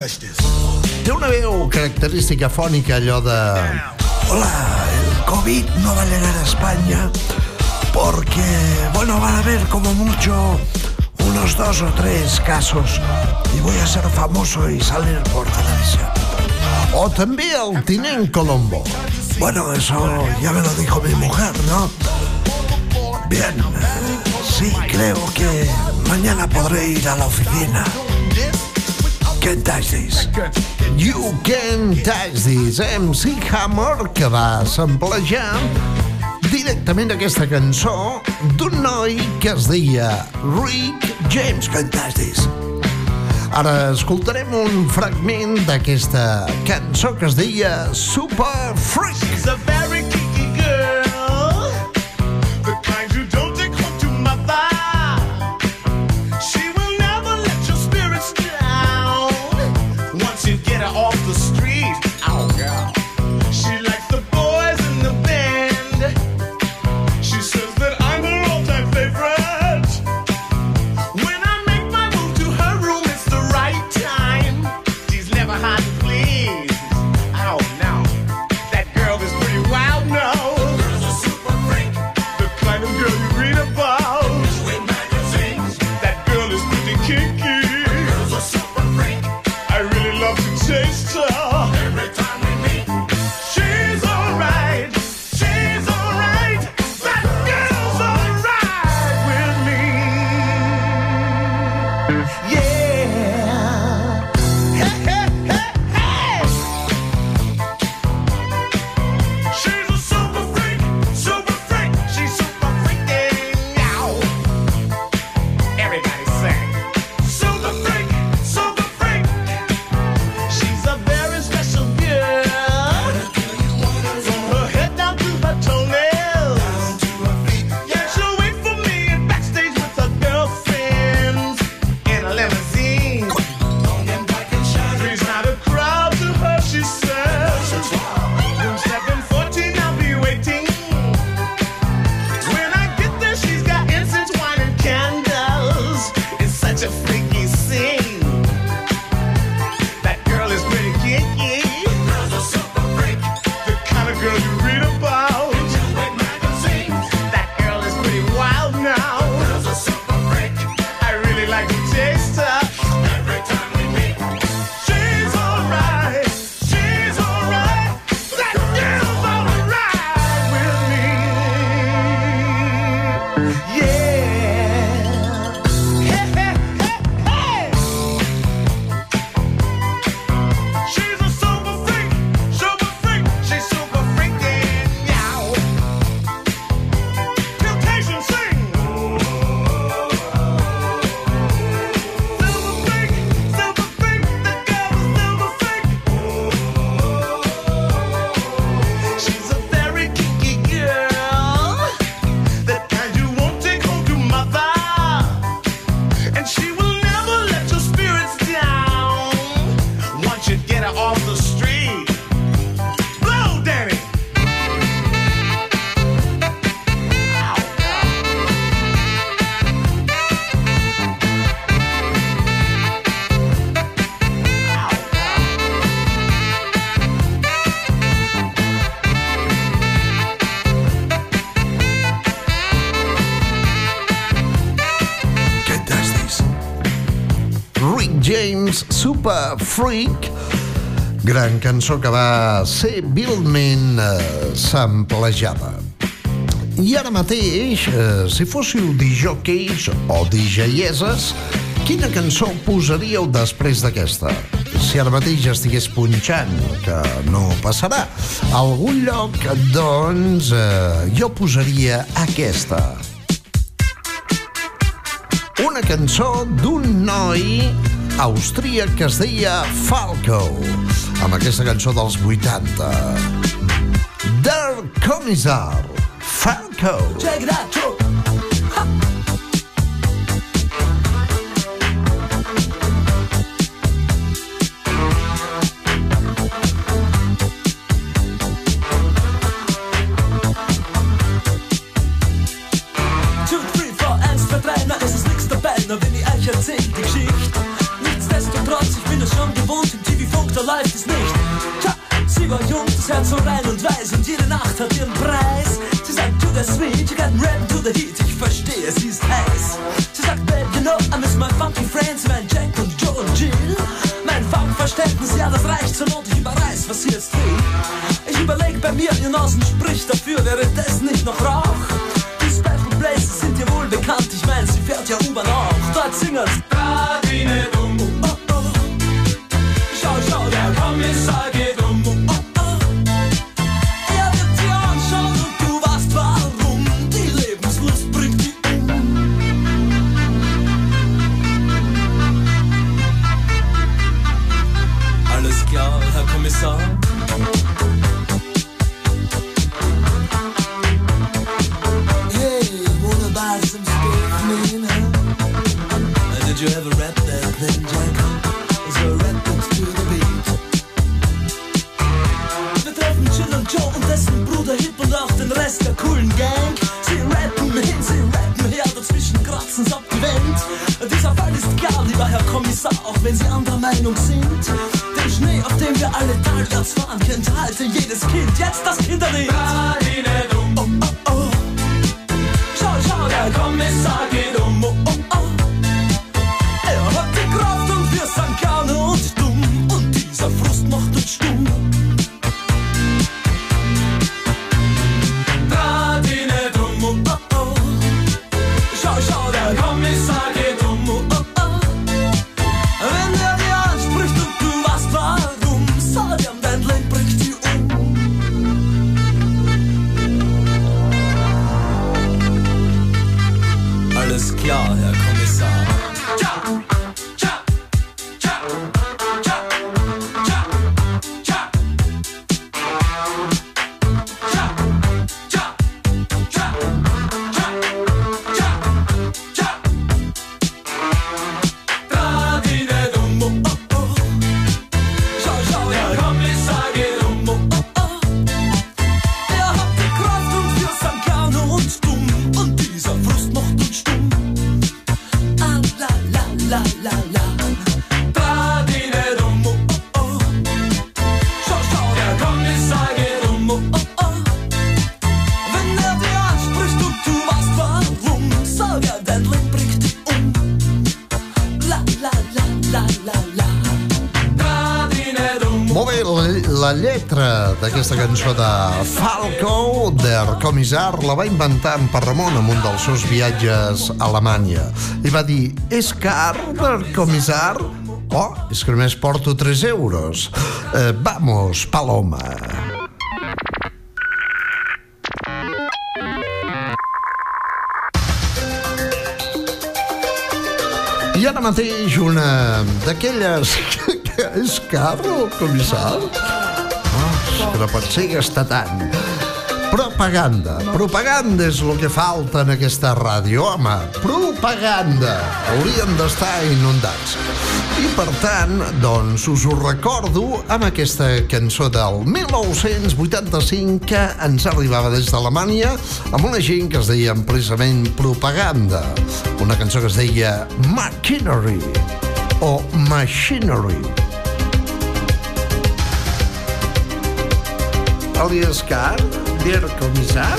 Té una veu característica fònica, allò de... Hola, el COVID no va a llegar a España porque, bueno, van a haber como mucho unos dos o tres casos y voy a ser famoso y salir por televisión. O també el tinent Colombo. Bueno, eso ya me lo dijo mi mujer, ¿no? Bien, sí, creo que mañana podré ir a la oficina. Què en this? You Can Touch This, MC Hammer, que va samplejar directament aquesta cançó d'un noi que es deia Rick James. This? Ara escoltarem un fragment d'aquesta cançó que es deia Super Freak. She's a James, Super Freak, gran cançó que va ser vilment eh, samplejada. I ara mateix, eh, si fóssiu dijòqueis o dijeieses, quina cançó posaríeu després d'aquesta? Si ara mateix estigués punxant, que no passarà, a algun lloc, doncs, eh, jo posaria aquesta una cançó d'un noi austríac que es deia Falco, amb aquesta cançó dels 80. Der Kommissar, Falco. Check it weiß und jede Nacht hat ihren Preis. Sie sagt, to the sweet, you got rap to the heat, ich verstehe, sie ist heiß. Sie sagt, babe, you know, I miss my funky friends, mein Jack und Joe und Jill. Mein Funkverständnis, ja, das reicht zur Not, ich überreiß, was sie jetzt will. Ich überleg bei mir, ihr Nasen spricht dafür, wäre das nicht noch Rauch? Die Special Places sind dir wohl bekannt, ich mein, sie fährt ja U-Bahn auch. Dort singen's. La, lletra d'aquesta cançó de Falco, der Comissar, la va inventar en Parramon en un dels seus viatges a Alemanya. I va dir, és car, der Comissar? Oh, és que només porto 3 euros. Eh, vamos, Paloma. I ara mateix una d'aquelles que és car, el comissar? Que no pot ser gastar tant. Propaganda. Propaganda és el que falta en aquesta ràdio, home. Propaganda. Hauríem d'estar inundats. I per tant, doncs, us ho recordo amb aquesta cançó del 1985 que ens arribava des d'Alemanya amb una gent que es deia precisament Propaganda. Una cançó que es deia Machinery o Machinery. aliascar, der, comissar,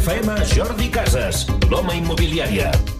FM, Jordi Casas, l'home immobiliària.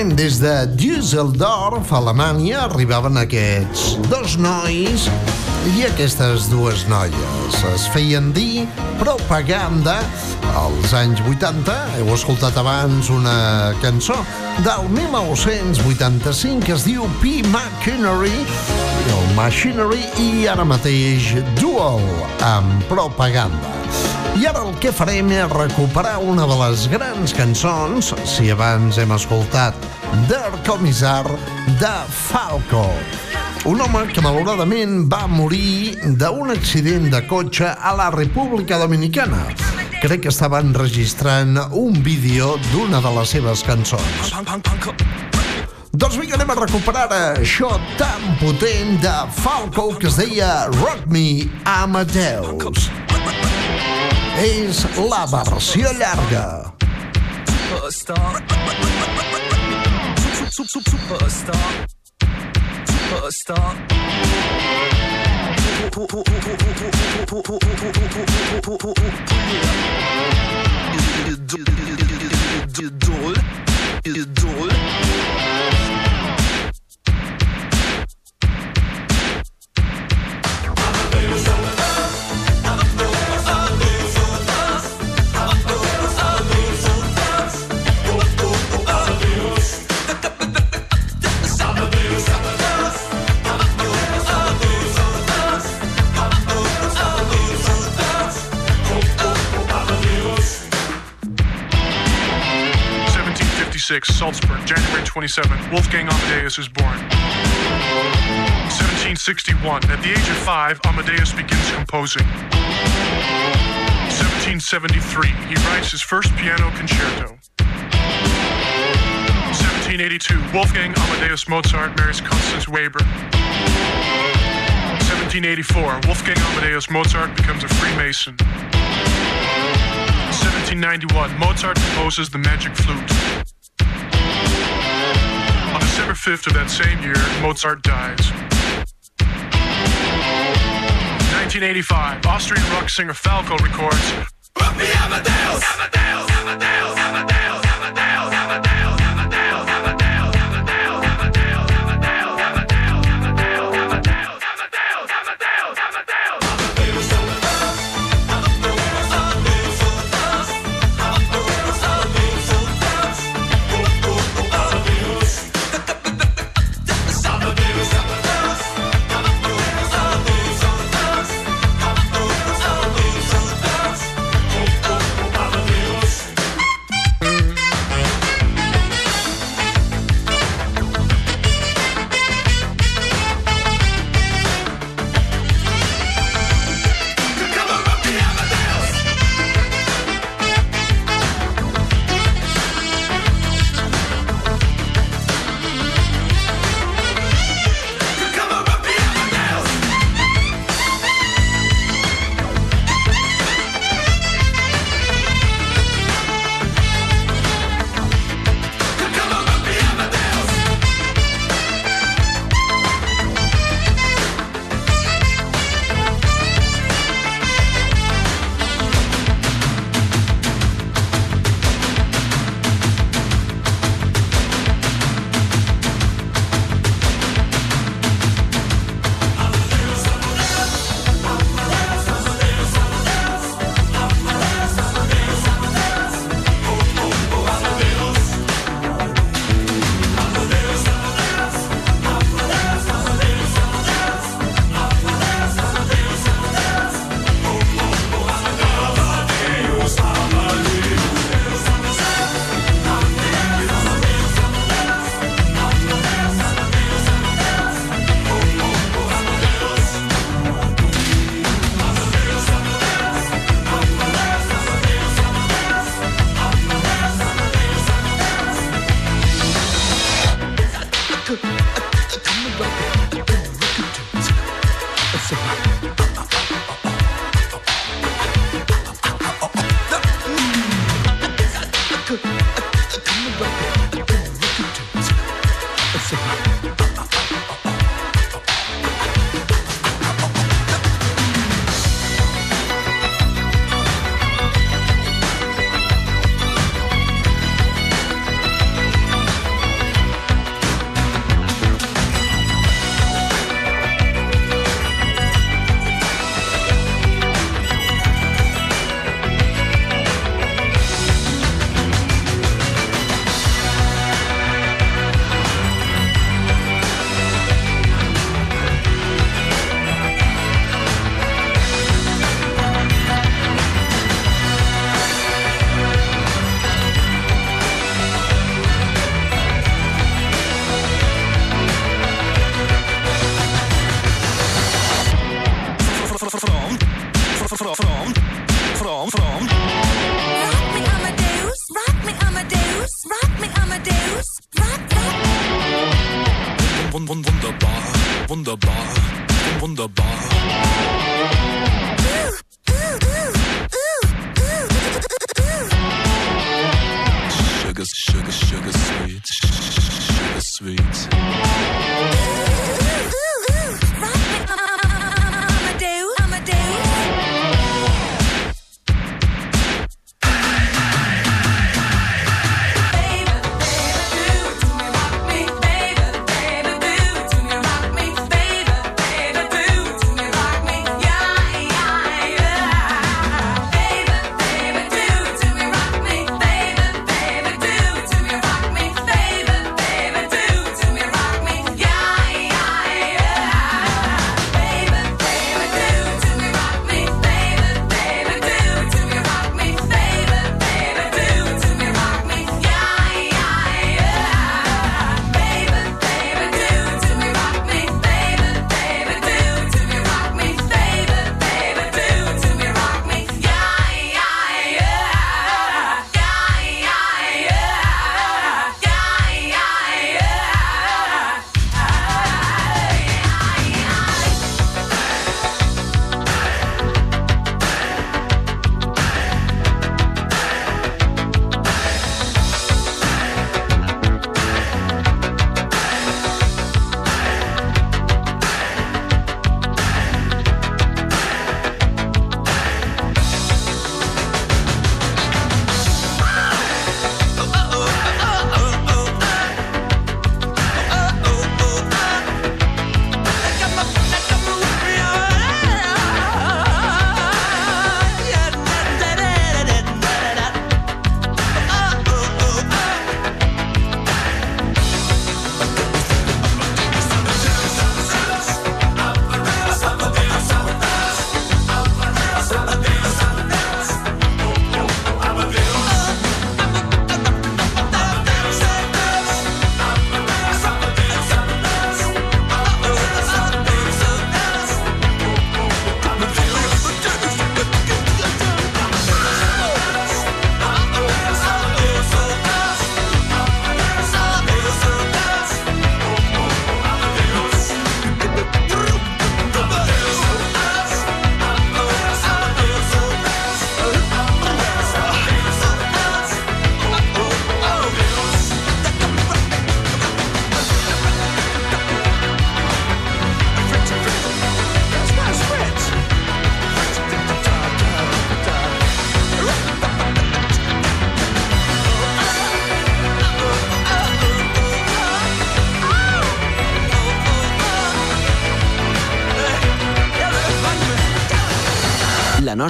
Efectivament, des de Düsseldorf, Alemanya, arribaven aquests dos nois i aquestes dues noies. Es feien dir propaganda als anys 80. Heu escoltat abans una cançó del 1985 que es diu P. Machinery, el Machinery, i ara mateix Dual, amb propaganda. I ara el que farem és recuperar una de les grans cançons, si abans hem escoltat Der Comissar de Falco. Un home que malauradament va morir d'un accident de cotxe a la República Dominicana. Crec que estaven registrant un vídeo d'una de les seves cançons. Doncs vinga, anem a recuperar això tan potent de Falco que es deia Rock Me Amadeus. És la versió llarga. Salzburg, January 27, Wolfgang Amadeus is born. 1761, at the age of five, Amadeus begins composing. 1773, he writes his first piano concerto. 1782, Wolfgang Amadeus Mozart marries Constance Weber. 1784, Wolfgang Amadeus Mozart becomes a Freemason. 1791, Mozart composes the Magic Flute. On December 5th of that same year, Mozart dies. 1985, Austrian rock singer Falco records wunderbar, wunderbar.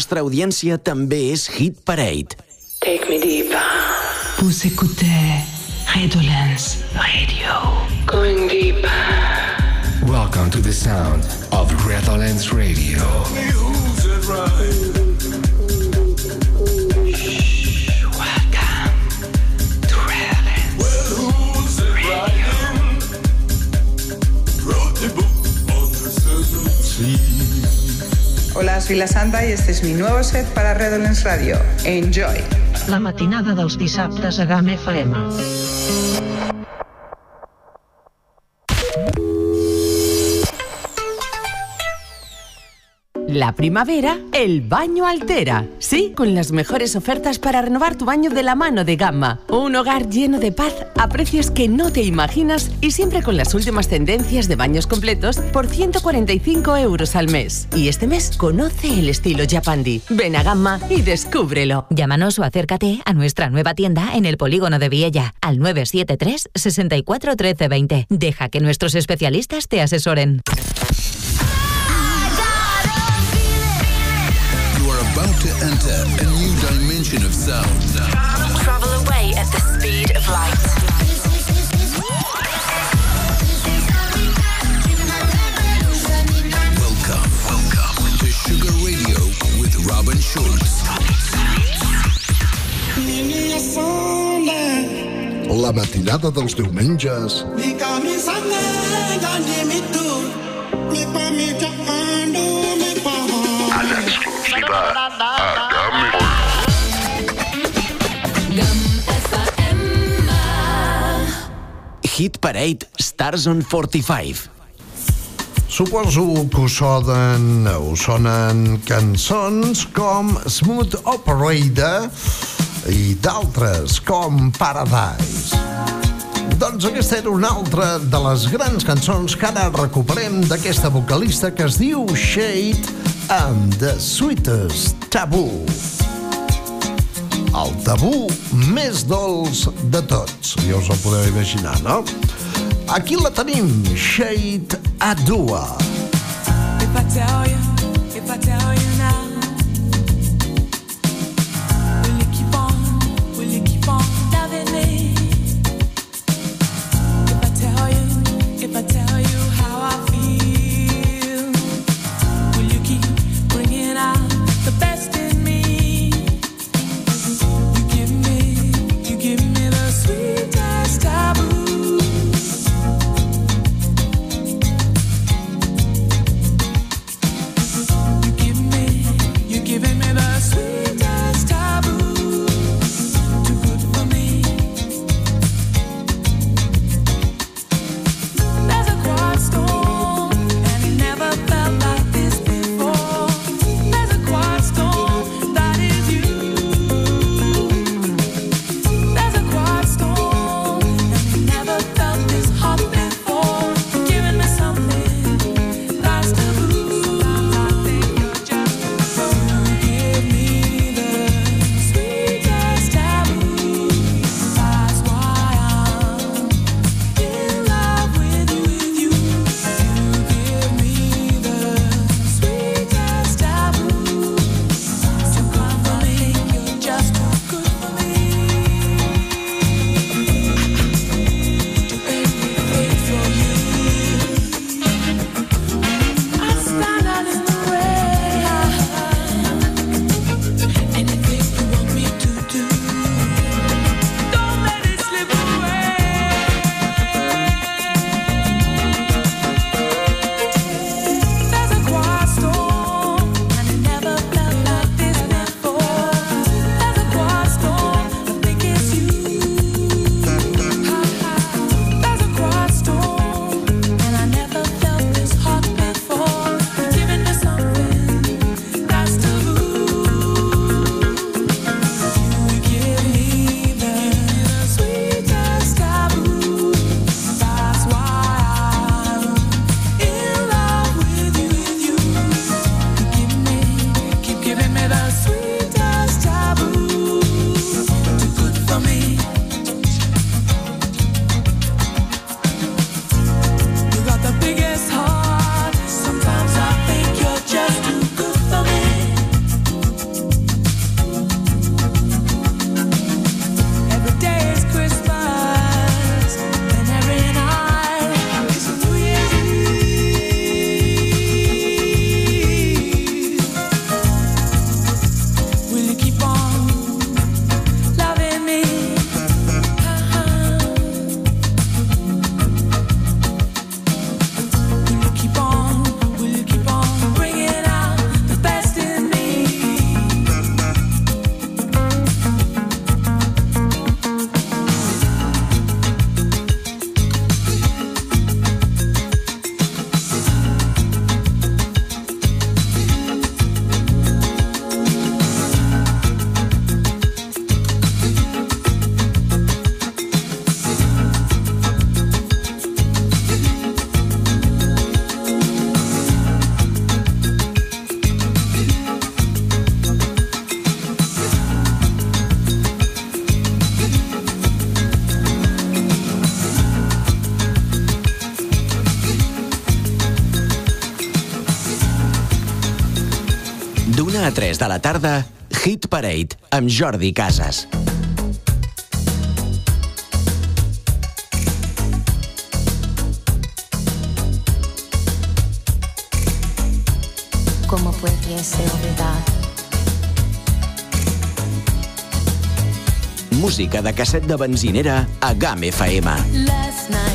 Nostra audiència també és Hit Parade. Take me deeper. Vous écoutez Redolence Hola, soy La Santa y este es mi nuevo set para Redolence Radio. Enjoy. La matinada dels dissabtes a GAM FM. La primavera, el baño altera. Sí, con las mejores ofertas para renovar tu baño de la mano de Gamma. Un hogar lleno de paz a precios que no te imaginas y siempre con las últimas tendencias de baños completos por 145 euros al mes. Y este mes conoce el estilo Japandi. Ven a Gamma y descúbrelo. Llámanos o acércate a nuestra nueva tienda en el polígono de Viella al 973 64 13 20. Deja que nuestros especialistas te asesoren. To enter a new dimension of sound. Travel away at the speed of light. Welcome, welcome to Sugar Radio with Robin Schulz. La matinada dels diumenges En Hit Parade Stars on 45 Suposo que us sonen, us sonen cançons com Smooth Operator i d'altres com Paradise. Doncs aquesta era una altra de les grans cançons que ara recuperem d'aquesta vocalista que es diu Shade amb The Sweetest Taboo. El tabú més dolç de tots, ja us ho podeu imaginar, no? Aquí la tenim, Shade Adua. If I tell you, if I tell you a 3 de la tarda, Hit Parade, amb Jordi Casas. ¿Cómo ser verdad. Música de casset de benzinera a GAM FM. Last night.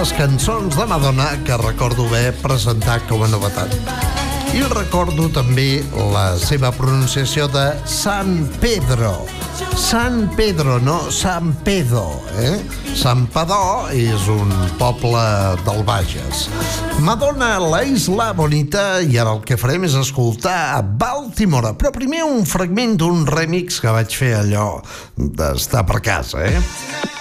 Primeres cançons de Madonna que recordo haver presentat com a novetat. I recordo també la seva pronunciació de San Pedro. San Pedro, no San Pedo, eh? Sant Padó és un poble del Bages. Madonna, la Isla Bonita, i ara el que farem és escoltar a Baltimore, però primer un fragment d'un remix que vaig fer allò d'estar per casa, eh?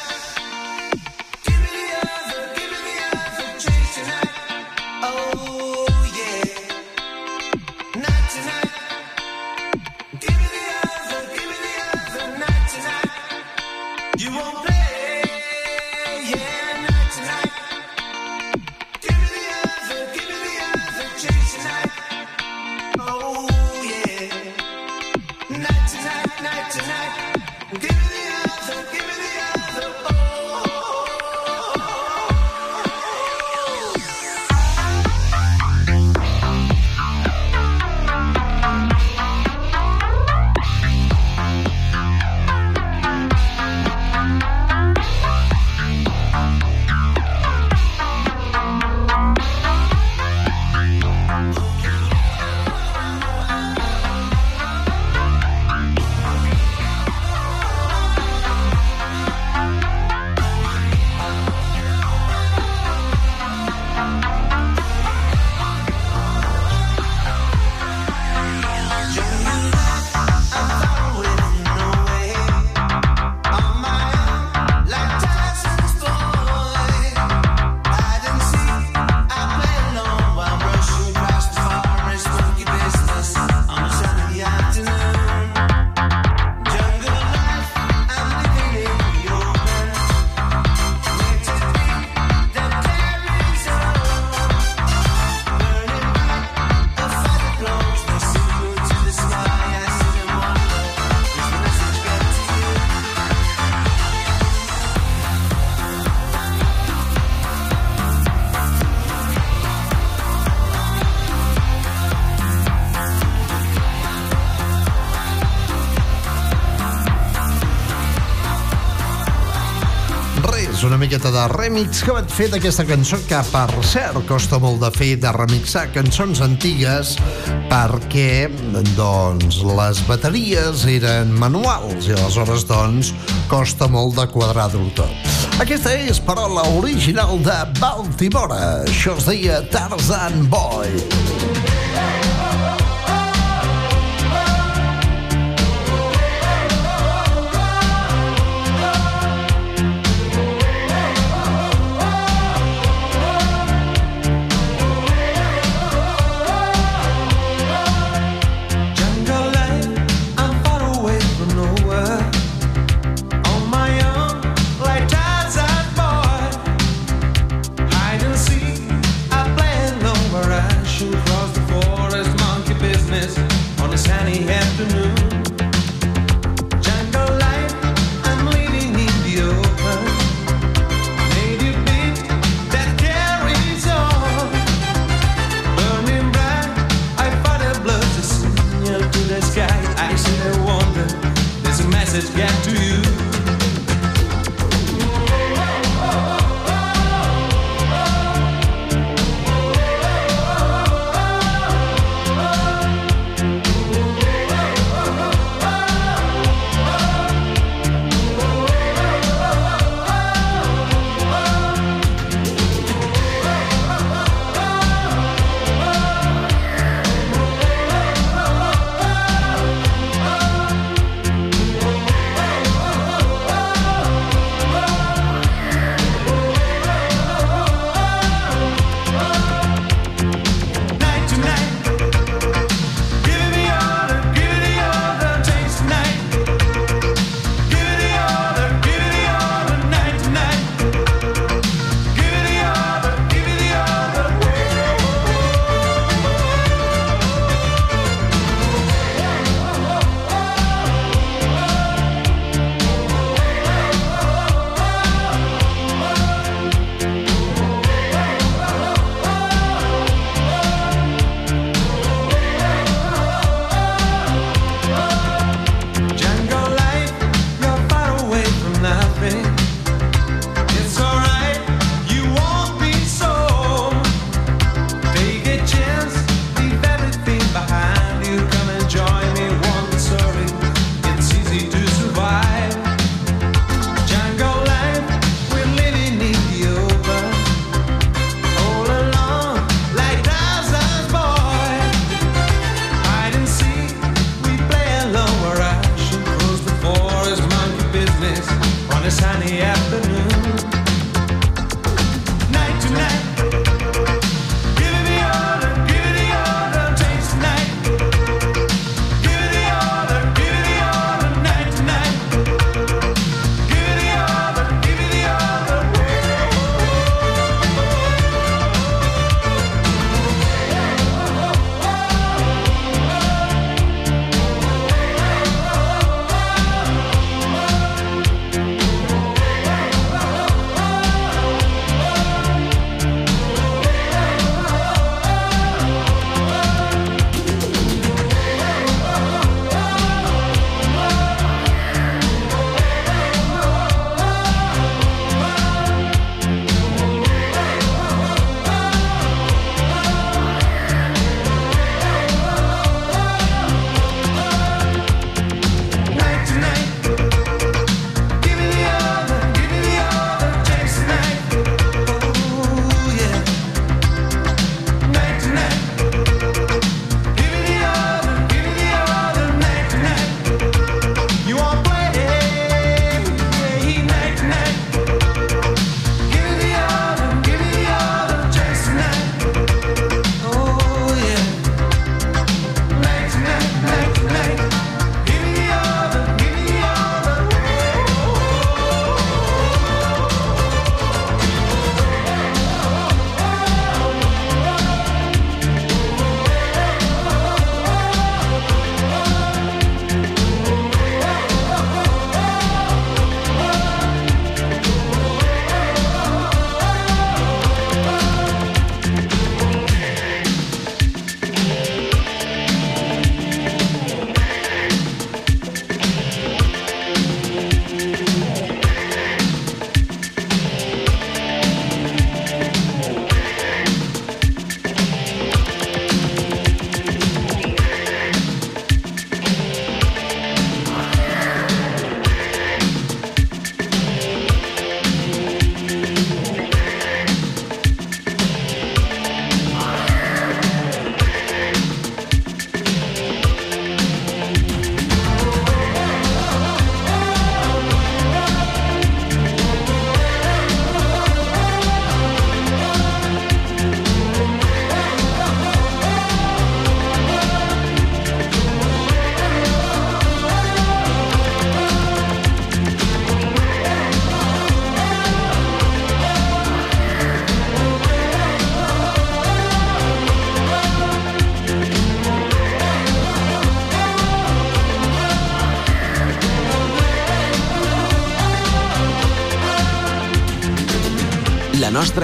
Miqueta de remix que vaig fer d'aquesta cançó que, per cert, costa molt de fer, de remixar cançons antigues perquè, doncs, les bateries eren manuals i aleshores, doncs, costa molt de quadrar-ho tot. Aquesta és, però, l'original de Baltimore. Això es deia Tarzan Boy.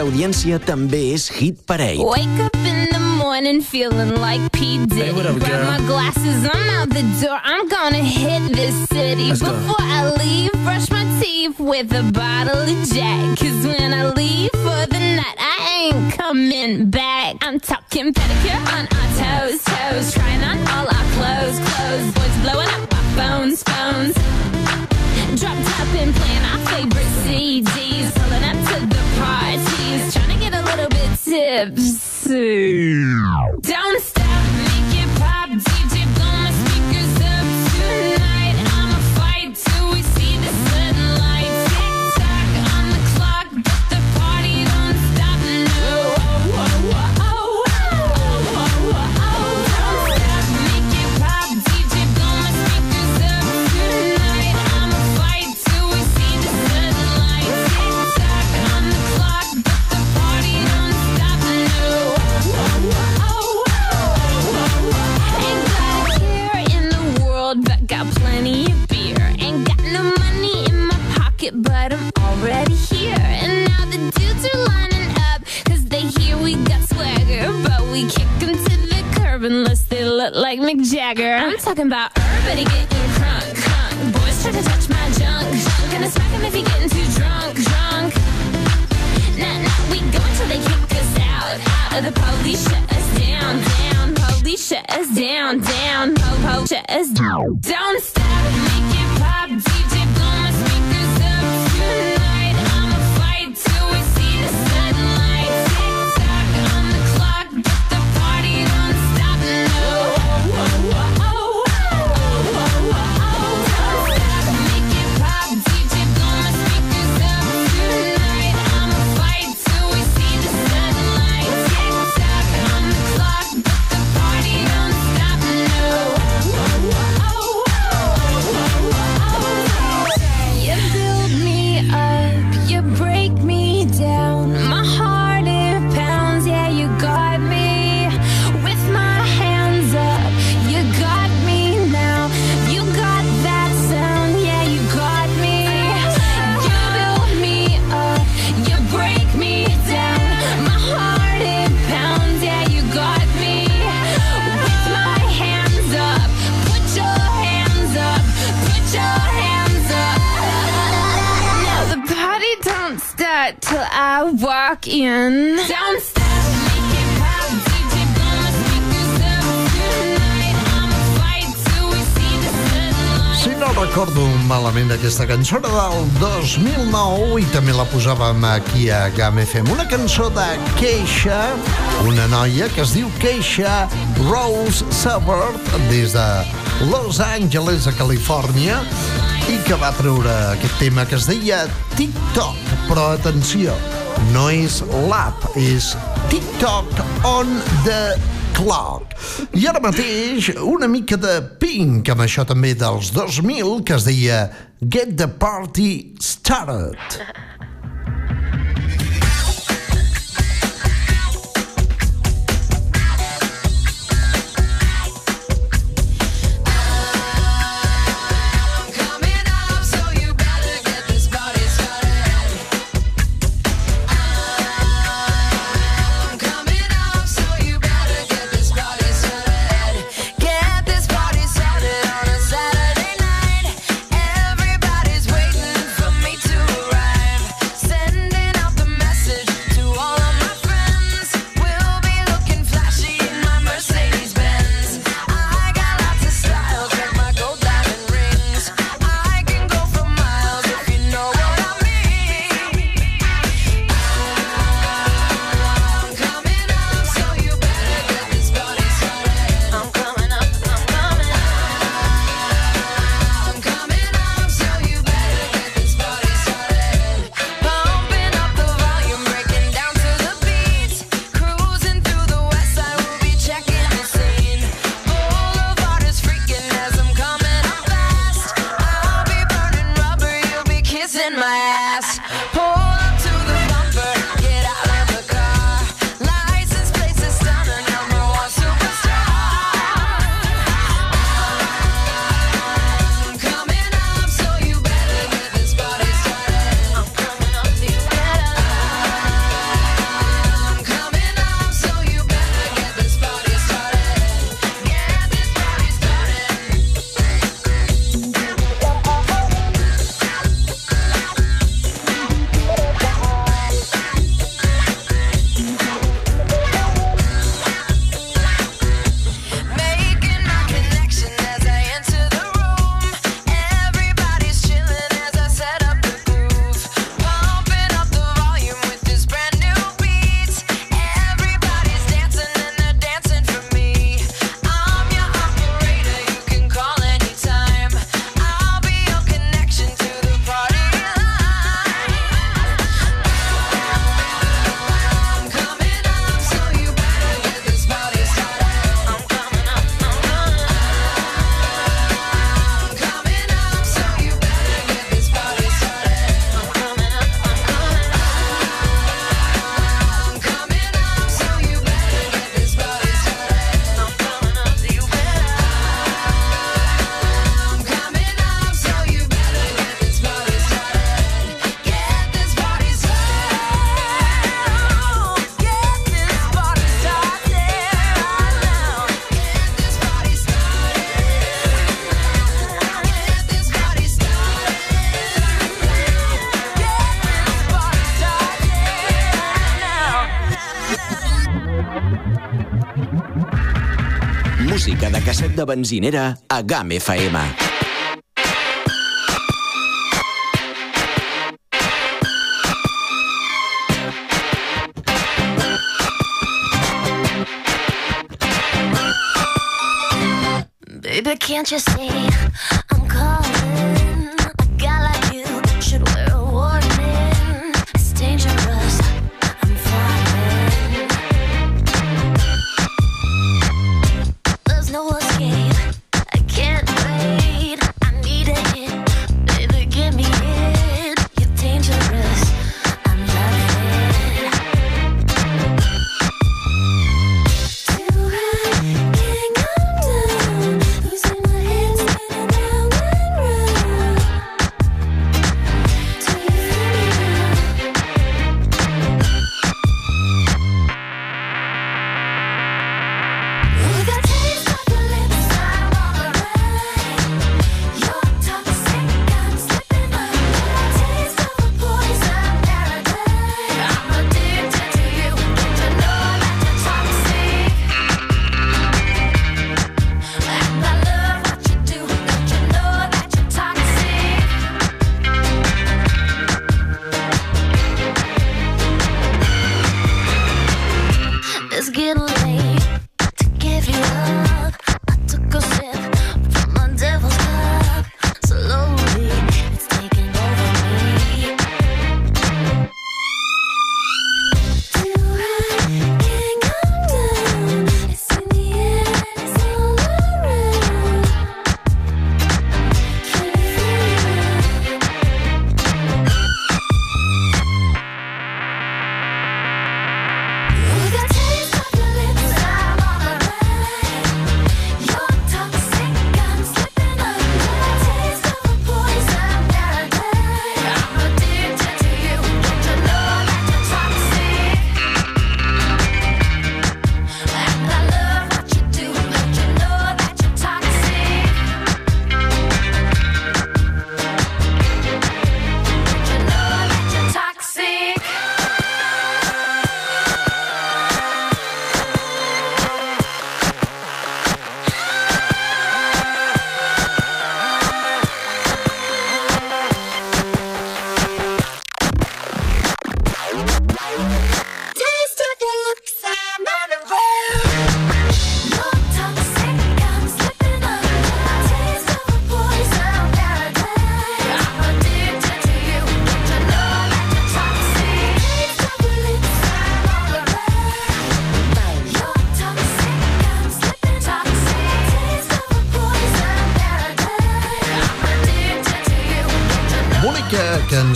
Audiència també és Hit Parade. Wake up in the morning feeling like P. Diddy. Hey, what up, Grab my glasses, I'm out the door. I'm gonna hit this city. Let's go. Before I leave, brush my teeth with a bottle of Jack. Cause when I leave for the night, I ain't coming back. I'm talking pedicure on our toes, toes. Trying on all our clothes, clothes. Boys blowing up our phones, phones. Drop top and playing our favorite lives. Already here. And now the dudes are lining up, cause they hear we got swagger. But we kick 'em to the curb unless they look like Mick Jagger. I'm talking about everybody getting crunk, crunk. Boys try to touch my junk, junk. Gonna smack 'em if he getting too drunk, drunk. Nah, nah, we go until they kick us out. Out of the police shut us down, down. Police shut us down, down. Po, po, shut us down. Don't stop, make the sunlight. Si no recordo malament aquesta cançó era del 2009 i també la posàvem aquí a GAM FM. Una cançó de Keisha, una noia que es diu Keisha Rose Sabert des de Los Angeles, a Califòrnia, i que va treure aquest tema que es deia TikTok. Però atenció, no és l'app, és TikTok on the clock. I ara mateix una mica de Pink, amb això també dels 2000, que es deia Get the Party Started. Benzinera a GAM FM. Baby, can't you see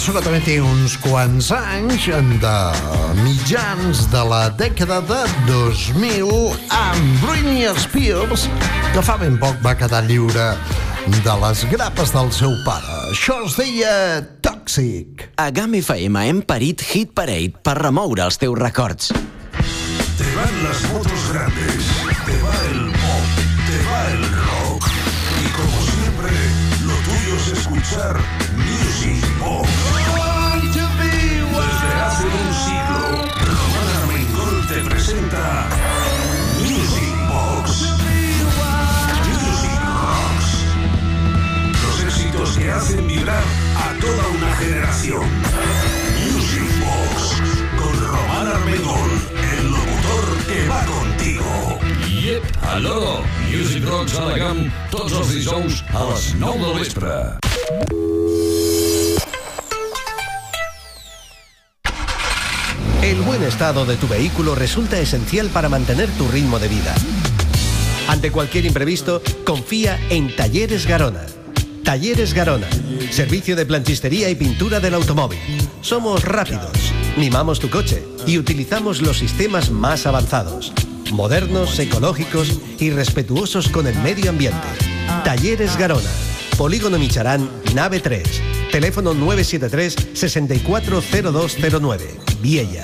cançó que també té uns quants anys de mitjans de la dècada de 2000 amb Britney Spears que fa ben poc va quedar lliure de les grapes del seu pare. Això es deia Tòxic. A GAM FM hem parit Hit Parade per remoure els teus records. Te van las motos grandes, te va el pop, te va el rock. Y como siempre, lo tuyo es escuchar toda una generación. Music Box. Con Román Armengol, el locutor que va contigo. Yep, aló, Music Rocks a la GAM, tots els dijous a les 9 del vespre. El buen estado de tu vehículo resulta esencial para mantener tu ritmo de vida. Ante cualquier imprevisto, confía en Talleres Garona. Talleres Garona, servicio de planchistería y pintura del automóvil. Somos rápidos, mimamos tu coche y utilizamos los sistemas más avanzados, modernos, ecológicos y respetuosos con el medio ambiente. Talleres Garona, Polígono Micharán, nave 3, teléfono 973 640209, Viella.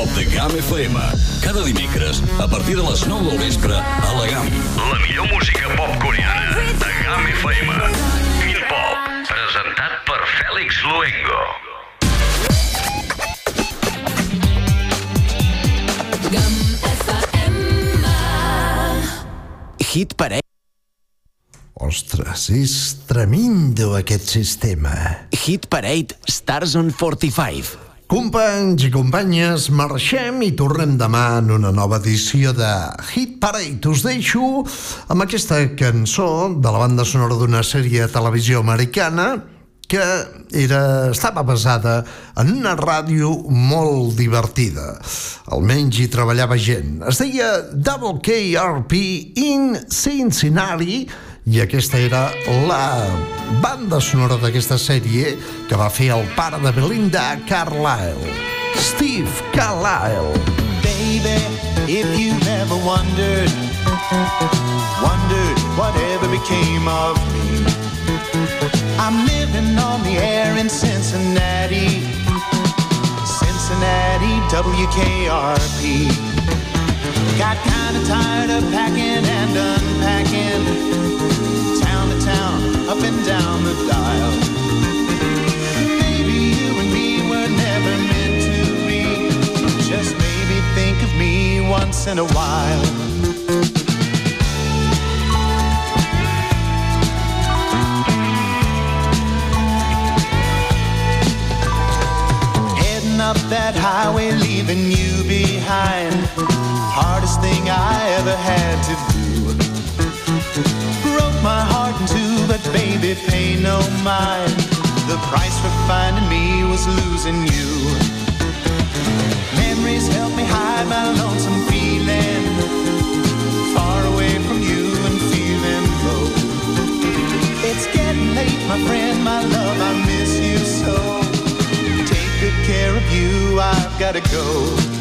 De K-pop de GAM FM. Cada dimecres, a partir de les 9 del vespre, a la GAM. La millor música pop coreana de GAM FM. Quin Pop, presentat per Fèlix Luengo. Hit Parade. Ostres, és tremendo aquest sistema. Hit Parade Stars on 45. Companys i companyes, marxem i tornem demà en una nova edició de Hit Parade. Us deixo amb aquesta cançó de la banda sonora d'una sèrie de televisió americana que era, estava basada en una ràdio molt divertida. Almenys hi treballava gent. Es deia Double KRP in Cincinnati i aquesta era la banda sonora d'aquesta sèrie que va fer el pare de Belinda Carlisle, Steve Carlisle. Baby, if you never wondered, wondered whatever became of me. I'm living on the air in Cincinnati, Cincinnati, WKRP. Got kinda tired of packing and unpacking, town to town, up and down the dial. Maybe you and me were never meant to be. Just maybe think of me once in a while. Heading up that highway, leaving you behind. Hardest thing I ever had to do. Broke my heart in two, but baby, pay no mind. The price for finding me was losing you. Memories help me hide my lonesome feeling. Far away from you and feeling low. It's getting late, my friend, my love, I miss you so. Take good care of you, I've gotta go.